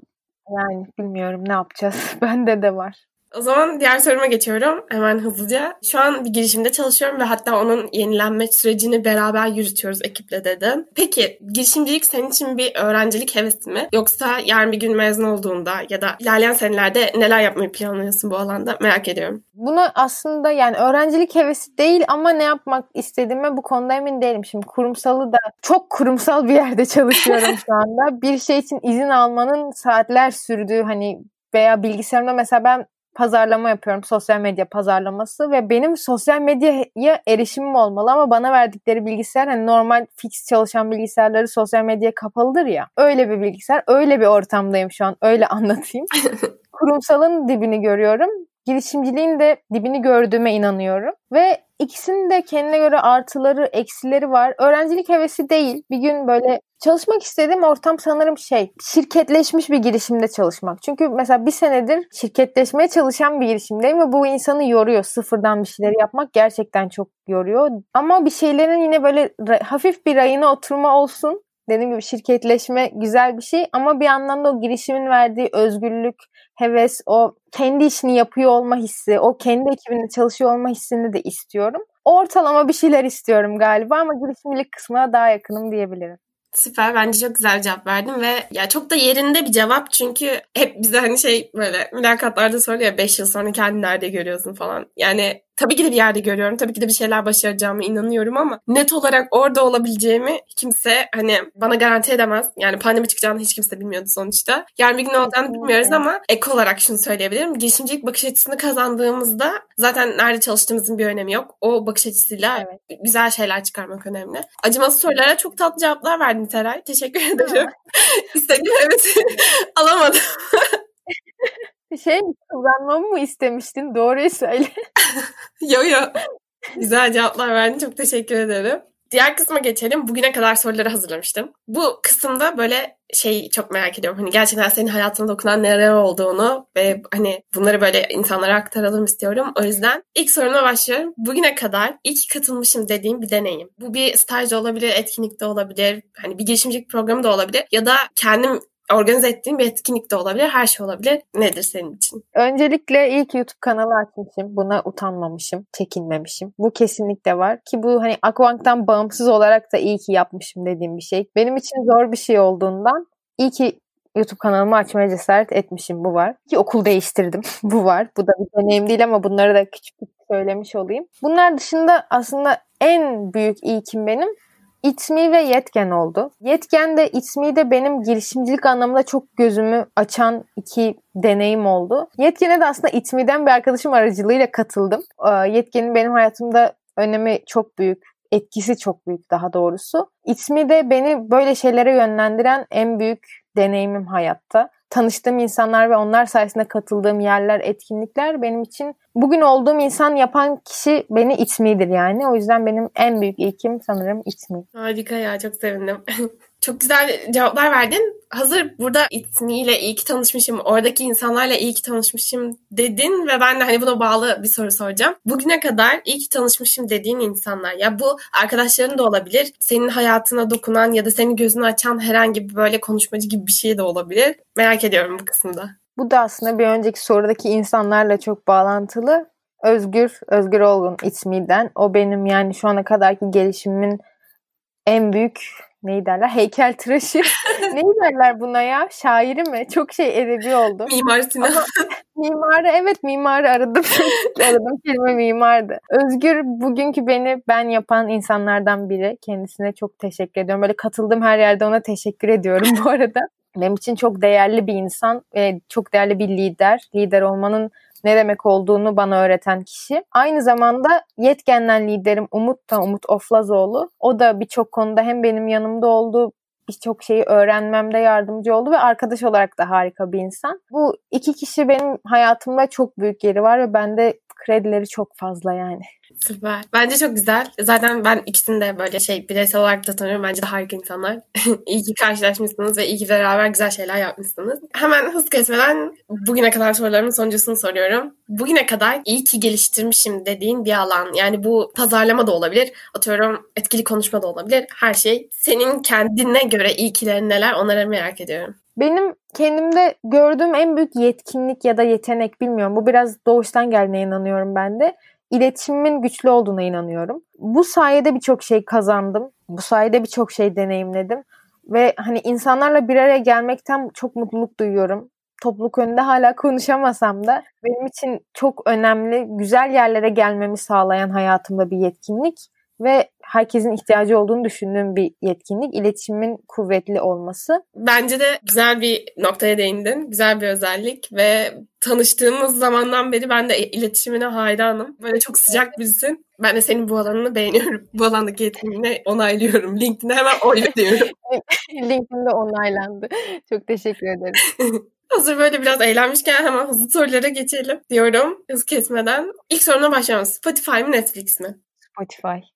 yani bilmiyorum ne yapacağız. Bende de var. O zaman diğer soruma geçiyorum hemen hızlıca. Şu an bir girişimde çalışıyorum ve hatta onun yenilenme sürecini beraber yürütüyoruz ekiple dedim. Peki girişimcilik senin için bir öğrencilik hevesi mi? Yoksa yarın bir gün mezun olduğunda ya da ilerleyen senelerde neler yapmayı planlıyorsun bu alanda merak ediyorum. Bunu aslında yani öğrencilik hevesi değil ama ne yapmak istediğime bu konuda emin değilim. Şimdi kurumsalı da çok kurumsal bir yerde çalışıyorum şu anda. Bir şey için izin almanın saatler sürdüğü hani veya bilgisayarımda mesela ben pazarlama yapıyorum. Sosyal medya pazarlaması ve benim sosyal medyaya erişimim olmalı ama bana verdikleri bilgisayar hani normal fix çalışan bilgisayarları sosyal medyaya kapalıdır ya. Öyle bir bilgisayar, öyle bir ortamdayım şu an. Öyle anlatayım. Kurumsalın dibini görüyorum girişimciliğin de dibini gördüğüme inanıyorum. Ve ikisinin de kendine göre artıları, eksileri var. Öğrencilik hevesi değil. Bir gün böyle çalışmak istediğim ortam sanırım şey, şirketleşmiş bir girişimde çalışmak. Çünkü mesela bir senedir şirketleşmeye çalışan bir girişimdeyim ve bu insanı yoruyor. Sıfırdan bir şeyleri yapmak gerçekten çok yoruyor. Ama bir şeylerin yine böyle hafif bir rayına oturma olsun dediğim gibi şirketleşme güzel bir şey ama bir yandan da o girişimin verdiği özgürlük, heves, o kendi işini yapıyor olma hissi, o kendi ekibinde çalışıyor olma hissini de istiyorum. Ortalama bir şeyler istiyorum galiba ama girişimcilik kısmına daha yakınım diyebilirim. Süper. Bence çok güzel cevap verdin ve ya çok da yerinde bir cevap çünkü hep bize hani şey böyle mülakatlarda soruyor ya 5 yıl sonra kendini nerede görüyorsun falan. Yani tabii ki de bir yerde görüyorum. Tabii ki de bir şeyler başaracağımı inanıyorum ama net olarak orada olabileceğimi kimse hani bana garanti edemez. Yani pandemi çıkacağını hiç kimse bilmiyordu sonuçta. Yarın bir gün olacağını bilmiyoruz ama ek olarak şunu söyleyebilirim. Girişimcilik bakış açısını kazandığımızda zaten nerede çalıştığımızın bir önemi yok. O bakış açısıyla evet. güzel şeyler çıkarmak önemli. Acımasız sorulara çok tatlı cevaplar verdin Teray. Teşekkür ederim. İstediğim evet alamadım. Şey kıvranmamı mı istemiştin? Doğruyu söyle. yo yo. Güzel cevaplar verdin. Çok teşekkür ederim. Diğer kısma geçelim. Bugüne kadar soruları hazırlamıştım. Bu kısımda böyle şey çok merak ediyorum. Hani gerçekten senin hayatında dokunan neler olduğunu ve hani bunları böyle insanlara aktaralım istiyorum. O yüzden ilk soruma başlıyorum. Bugüne kadar ilk katılmışım dediğim bir deneyim. Bu bir staj olabilir, etkinlik de olabilir, hani bir girişimcilik programı da olabilir ya da kendim organize ettiğin bir etkinlik de olabilir. Her şey olabilir. Nedir senin için? Öncelikle ilk YouTube kanalı açmışım. Buna utanmamışım, çekinmemişim. Bu kesinlikle var. Ki bu hani Akbank'tan bağımsız olarak da iyi ki yapmışım dediğim bir şey. Benim için zor bir şey olduğundan iyi ki YouTube kanalımı açmaya cesaret etmişim. Bu var. Ki okul değiştirdim. bu var. Bu da bir deneyim değil ama bunları da küçük söylemiş olayım. Bunlar dışında aslında en büyük ilkim benim İTMI ve Yetken oldu. Yetken de İTMI de benim girişimcilik anlamında çok gözümü açan iki deneyim oldu. Yetken'e de aslında İTMI'den bir arkadaşım aracılığıyla katıldım. Ee, Yetken'in benim hayatımda önemi çok büyük etkisi çok büyük daha doğrusu. İTMI de beni böyle şeylere yönlendiren en büyük deneyimim hayatta tanıştığım insanlar ve onlar sayesinde katıldığım yerler, etkinlikler benim için bugün olduğum insan yapan kişi beni itmidir yani. O yüzden benim en büyük ilkim sanırım itmi. Harika ya çok sevindim. Çok güzel cevaplar verdin. Hazır burada İtni ile iyi ki tanışmışım, oradaki insanlarla iyi ki tanışmışım dedin ve ben de hani buna bağlı bir soru soracağım. Bugüne kadar iyi ki tanışmışım dediğin insanlar ya bu arkadaşların da olabilir, senin hayatına dokunan ya da senin gözünü açan herhangi bir böyle konuşmacı gibi bir şey de olabilir. Merak ediyorum bu kısımda. Bu da aslında bir önceki sorudaki insanlarla çok bağlantılı. Özgür, Özgür Olgun İTMİ'den. O benim yani şu ana kadarki gelişimimin en büyük neyi derler? Heykel tıraşı. neyi derler buna ya? Şairi mi? Çok şey edebi oldu. Mimar Sinan. Ama, mimarı evet mimarı aradım. aradım kelime mimardı. Özgür bugünkü beni ben yapan insanlardan biri. Kendisine çok teşekkür ediyorum. Böyle katıldığım her yerde ona teşekkür ediyorum bu arada. Benim için çok değerli bir insan ve çok değerli bir lider. Lider olmanın ne demek olduğunu bana öğreten kişi. Aynı zamanda Yetken'den liderim Umut da Umut Oflazoğlu. O da birçok konuda hem benim yanımda oldu birçok şeyi öğrenmemde yardımcı oldu ve arkadaş olarak da harika bir insan. Bu iki kişi benim hayatımda çok büyük yeri var ve bende kredileri çok fazla yani. Süper. Bence çok güzel. Zaten ben ikisini de böyle şey bireysel olarak da tanıyorum. Bence de harika insanlar. İyi ki karşılaşmışsınız ve iyi ki beraber güzel şeyler yapmışsınız. Hemen hız kesmeden bugüne kadar sorularımın sonuncusunu soruyorum. Bugüne kadar iyi ki geliştirmişim dediğin bir alan. Yani bu pazarlama da olabilir. Atıyorum etkili konuşma da olabilir. Her şey. Senin kendine göre iyi kilerin neler onları merak ediyorum. Benim kendimde gördüğüm en büyük yetkinlik ya da yetenek bilmiyorum. Bu biraz doğuştan geldiğine inanıyorum ben de iletişimimin güçlü olduğuna inanıyorum. Bu sayede birçok şey kazandım. Bu sayede birçok şey deneyimledim. Ve hani insanlarla bir araya gelmekten çok mutluluk duyuyorum. Topluluk önünde hala konuşamasam da benim için çok önemli, güzel yerlere gelmemi sağlayan hayatımda bir yetkinlik ve herkesin ihtiyacı olduğunu düşündüğüm bir yetkinlik iletişimin kuvvetli olması. Bence de güzel bir noktaya değindin. Güzel bir özellik ve tanıştığımız zamandan beri ben de iletişimine hayranım. Böyle çok sıcak birisin. Ben de senin bu alanını beğeniyorum. Bu alandaki yetkinliğini onaylıyorum. LinkedIn'de hemen oyla diyorum. LinkedIn'de onaylandı. Çok teşekkür ederim. Hazır böyle biraz eğlenmişken hemen hızlı sorulara geçelim diyorum. Hız kesmeden. İlk soruna başlayalım. Spotify mı Netflix mi? Spotify.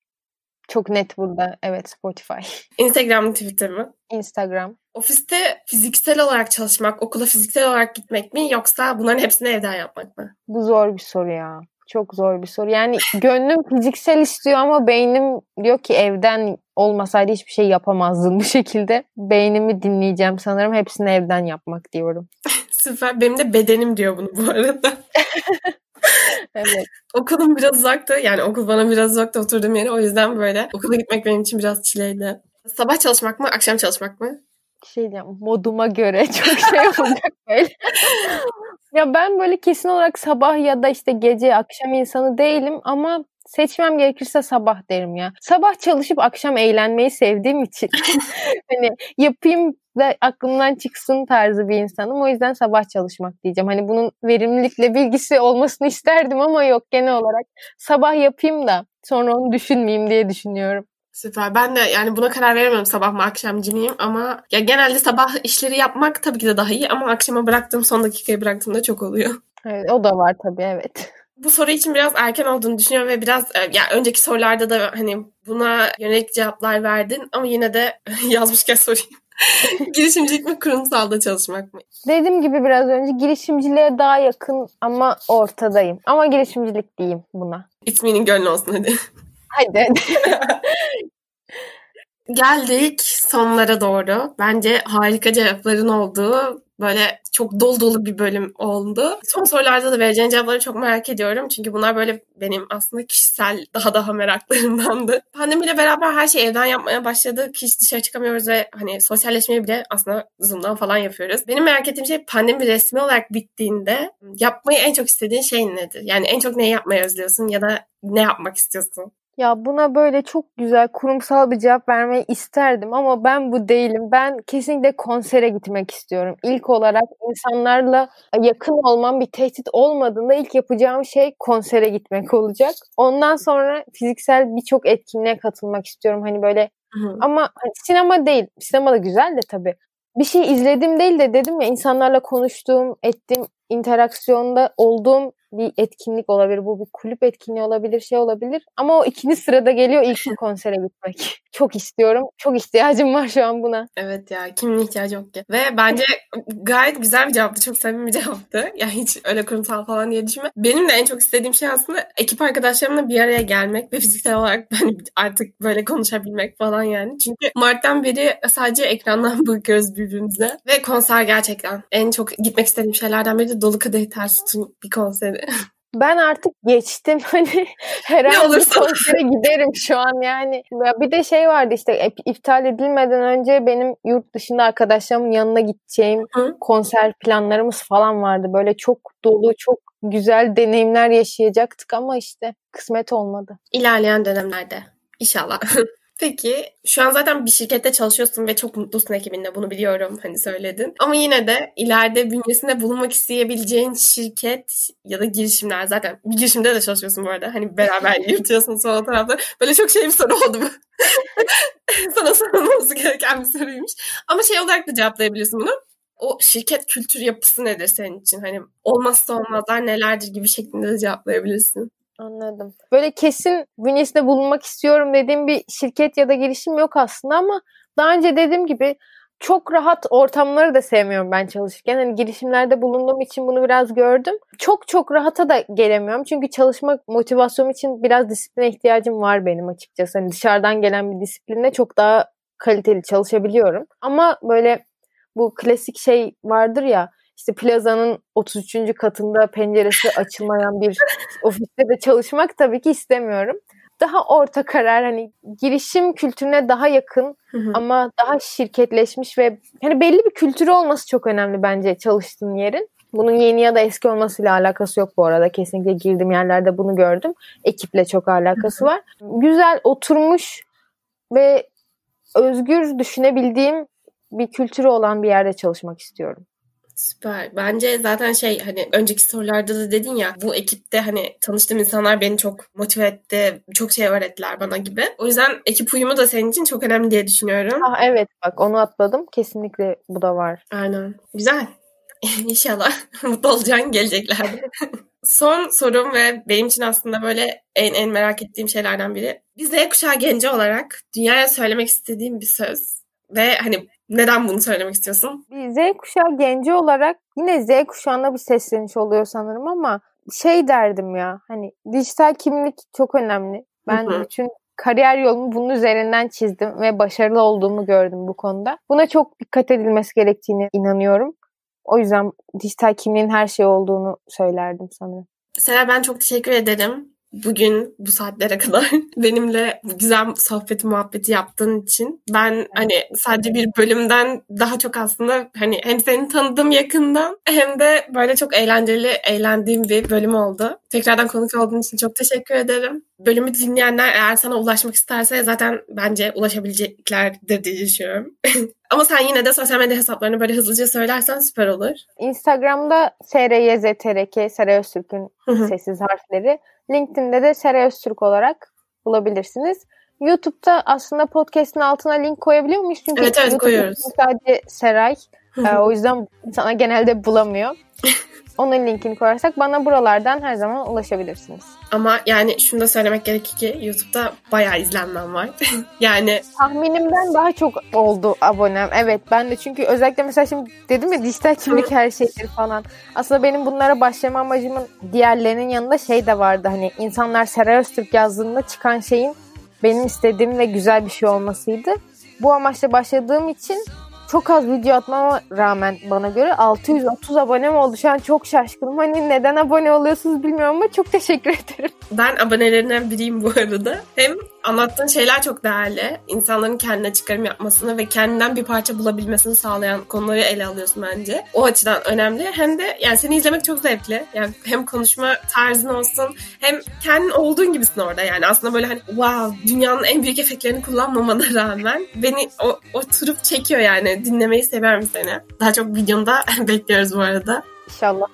Çok net burada. Evet Spotify. Instagram mı Twitter mı? Instagram. Ofiste fiziksel olarak çalışmak, okula fiziksel olarak gitmek mi yoksa bunların hepsini evden yapmak mı? Bu zor bir soru ya. Çok zor bir soru. Yani gönlüm fiziksel istiyor ama beynim diyor ki evden olmasaydı hiçbir şey yapamazdın bu şekilde. Beynimi dinleyeceğim sanırım. Hepsini evden yapmak diyorum. Süper. Benim de bedenim diyor bunu bu arada. evet. Okulum biraz uzakta. Yani okul bana biraz uzakta oturduğum yere. O yüzden böyle okula gitmek benim için biraz çileydi. Sabah çalışmak mı, akşam çalışmak mı? Şey diyeceğim, moduma göre çok şey olacak böyle. ya ben böyle kesin olarak sabah ya da işte gece, akşam insanı değilim ama seçmem gerekirse sabah derim ya. Sabah çalışıp akşam eğlenmeyi sevdiğim için hani yapayım da aklımdan çıksın tarzı bir insanım. O yüzden sabah çalışmak diyeceğim. Hani bunun verimlilikle bilgisi olmasını isterdim ama yok genel olarak sabah yapayım da sonra onu düşünmeyeyim diye düşünüyorum. Süper. Ben de yani buna karar veremiyorum sabah mı akşamcı mıyım ama ya genelde sabah işleri yapmak tabii ki de daha iyi ama akşama bıraktığım son dakikaya bıraktığımda çok oluyor. Evet, o da var tabii evet. Bu soru için biraz erken olduğunu düşünüyorum ve biraz e, ya önceki sorularda da hani buna yönelik cevaplar verdin ama yine de yazmışken sorayım. Girişimcilik mi kurumsalda çalışmak mı? Dediğim gibi biraz önce girişimciliğe daha yakın ama ortadayım. Ama girişimcilik diyeyim buna. İsminin gönlü olsun hadi. Hadi. Geldik sonlara doğru. Bence harika cevapların olduğu böyle çok dolu dolu bir bölüm oldu. Son sorularda da vereceğin cevapları çok merak ediyorum. Çünkü bunlar böyle benim aslında kişisel daha daha meraklarımdandı. Pandemiyle beraber her şey evden yapmaya başladık. Hiç dışarı çıkamıyoruz ve hani sosyalleşmeyi bile aslında Zoom'dan falan yapıyoruz. Benim merak ettiğim şey pandemi resmi olarak bittiğinde yapmayı en çok istediğin şey nedir? Yani en çok neyi yapmayı özlüyorsun ya da ne yapmak istiyorsun? Ya buna böyle çok güzel kurumsal bir cevap vermeyi isterdim ama ben bu değilim. Ben kesinlikle konsere gitmek istiyorum. İlk olarak insanlarla yakın olmam bir tehdit olmadığında ilk yapacağım şey konsere gitmek olacak. Ondan sonra fiziksel birçok etkinliğe katılmak istiyorum. Hani böyle Hı. ama hani sinema değil. Sinema da güzel de tabii. Bir şey izledim değil de dedim ya insanlarla konuştuğum, ettiğim interaksiyonda olduğum bir etkinlik olabilir. Bu bir kulüp etkinliği olabilir, şey olabilir. Ama o ikinci sırada geliyor ilk konsere gitmek. Çok istiyorum. Çok ihtiyacım var şu an buna. Evet ya kimin ihtiyacı yok ki. Ve bence gayet güzel bir cevaptı. Çok samimi bir cevaptı. Yani hiç öyle kurumsal falan diye düşünme. Benim de en çok istediğim şey aslında ekip arkadaşlarımla bir araya gelmek ve fiziksel olarak ben artık böyle konuşabilmek falan yani. Çünkü Mart'tan beri sadece ekrandan bakıyoruz birbirimize. Ve konser gerçekten en çok gitmek istediğim şeylerden biri de Dolu Kadeh Ters Tutun bir konseri. Ben artık geçtim hani herhangi bir konsere giderim şu an yani. Ya bir de şey vardı işte iptal edilmeden önce benim yurt dışında arkadaşlarımın yanına gideceğim Hı? konser planlarımız falan vardı. Böyle çok dolu, çok güzel deneyimler yaşayacaktık ama işte kısmet olmadı. İlerleyen dönemlerde inşallah. Peki şu an zaten bir şirkette çalışıyorsun ve çok mutlusun ekibinde bunu biliyorum hani söyledin. Ama yine de ileride bünyesinde bulunmak isteyebileceğin şirket ya da girişimler zaten bir girişimde de çalışıyorsun bu arada. Hani beraber yürütüyorsun sol tarafta. Böyle çok şey bir soru oldu bu. Sana sorulması gereken bir soruymuş. Ama şey olarak da cevaplayabilirsin bunu. O şirket kültür yapısı nedir senin için? Hani olmazsa olmazlar nelerdir gibi şeklinde de cevaplayabilirsin. Anladım. Böyle kesin bünyesinde bulunmak istiyorum dediğim bir şirket ya da girişim yok aslında ama daha önce dediğim gibi çok rahat ortamları da sevmiyorum ben çalışırken. Hani girişimlerde bulunduğum için bunu biraz gördüm. Çok çok rahata da gelemiyorum. Çünkü çalışma motivasyonum için biraz disipline ihtiyacım var benim açıkçası. Hani dışarıdan gelen bir disiplinle çok daha kaliteli çalışabiliyorum. Ama böyle bu klasik şey vardır ya işte plazanın 33. katında penceresi açılmayan bir ofiste de çalışmak tabii ki istemiyorum. Daha orta karar hani girişim kültürüne daha yakın hı hı. ama daha şirketleşmiş ve hani belli bir kültürü olması çok önemli bence çalıştığın yerin. Bunun yeni ya da eski olmasıyla alakası yok bu arada. Kesinlikle girdiğim yerlerde bunu gördüm. Ekiple çok alakası var. Güzel oturmuş ve özgür düşünebildiğim bir kültürü olan bir yerde çalışmak istiyorum. Süper. Bence zaten şey hani önceki sorularda da dedin ya bu ekipte hani tanıştığım insanlar beni çok motive etti. Çok şey öğrettiler bana gibi. O yüzden ekip uyumu da senin için çok önemli diye düşünüyorum. Ah, evet bak onu atladım. Kesinlikle bu da var. Aynen. Güzel. İnşallah mutlu olacaksın geleceklerde. Son sorum ve benim için aslında böyle en en merak ettiğim şeylerden biri. Bir Z kuşağı genci olarak dünyaya söylemek istediğim bir söz ve hani neden bunu söylemek istiyorsun? Bir Z kuşağı genci olarak yine Z kuşağına bir sesleniş oluyor sanırım ama şey derdim ya hani dijital kimlik çok önemli. Ben Hı-hı. bütün kariyer yolumu bunun üzerinden çizdim ve başarılı olduğumu gördüm bu konuda. Buna çok dikkat edilmesi gerektiğini inanıyorum. O yüzden dijital kimliğin her şey olduğunu söylerdim sanırım. Sera ben çok teşekkür ederim bugün bu saatlere kadar benimle güzel sohbeti muhabbeti yaptığın için ben hani sadece bir bölümden daha çok aslında hani hem seni tanıdım yakından hem de böyle çok eğlenceli eğlendiğim bir bölüm oldu. Tekrardan konuk olduğun için çok teşekkür ederim. Bölümü dinleyenler eğer sana ulaşmak isterse zaten bence ulaşabileceklerdir diye düşünüyorum. Ama sen yine de sosyal medya hesaplarını böyle hızlıca söylersen süper olur. Instagram'da SRYZTRK, Seray Öztürk'ün sessiz harfleri. LinkedIn'de de Seray Öztürk olarak bulabilirsiniz. YouTube'da aslında podcast'in altına link koyabiliyor muyuz? Çünkü evet evet koyuyoruz. Sadece Seray. ee, o yüzden sana genelde bulamıyor. Onun linkini koyarsak bana buralardan her zaman ulaşabilirsiniz. Ama yani şunu da söylemek gerekir ki YouTube'da bayağı izlenmem var. yani tahminimden daha çok oldu abonem. Evet ben de çünkü özellikle mesela şimdi dedim ya dijital kimlik her şeydir falan. Aslında benim bunlara başlama amacımın diğerlerinin yanında şey de vardı. Hani insanlar Seray Öztürk yazdığında çıkan şeyin benim istediğim ve güzel bir şey olmasıydı. bu amaçla başladığım için çok az video atmama rağmen bana göre 630 abonem oldu. Şu an çok şaşkınım. Hani neden abone oluyorsunuz bilmiyorum ama çok teşekkür ederim. Ben abonelerinden biriyim bu arada. Hem anlattığın şeyler çok değerli. İnsanların kendine çıkarım yapmasını ve kendinden bir parça bulabilmesini sağlayan konuları ele alıyorsun bence. O açıdan önemli. Hem de yani seni izlemek çok zevkli. Yani hem konuşma tarzın olsun hem kendin olduğun gibisin orada. Yani aslında böyle hani wow dünyanın en büyük efektlerini kullanmamana rağmen beni o, oturup çekiyor yani. Dinlemeyi seviyorum seni. Daha çok videonda bekliyoruz bu arada. İnşallah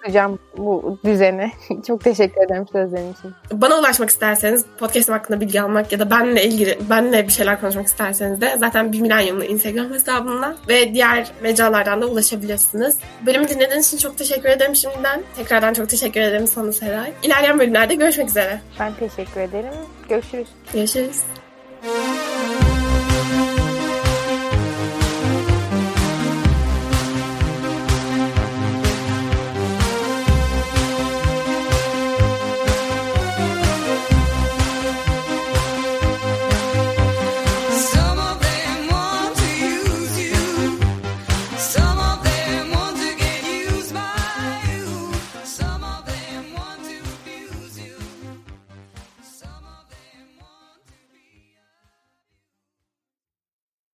tutacağım bu düzeni. Çok teşekkür ederim sözlerin için. Bana ulaşmak isterseniz, podcast'im hakkında bilgi almak ya da benle ilgili, benle bir şeyler konuşmak isterseniz de zaten bir milenyumlu Instagram hesabımla ve diğer mecralardan da ulaşabilirsiniz. Bölümü dinlediğiniz için çok teşekkür ederim şimdiden. Tekrardan çok teşekkür ederim sana Seray. İlerleyen bölümlerde görüşmek üzere. Ben teşekkür ederim. Görüşürüz. Görüşürüz.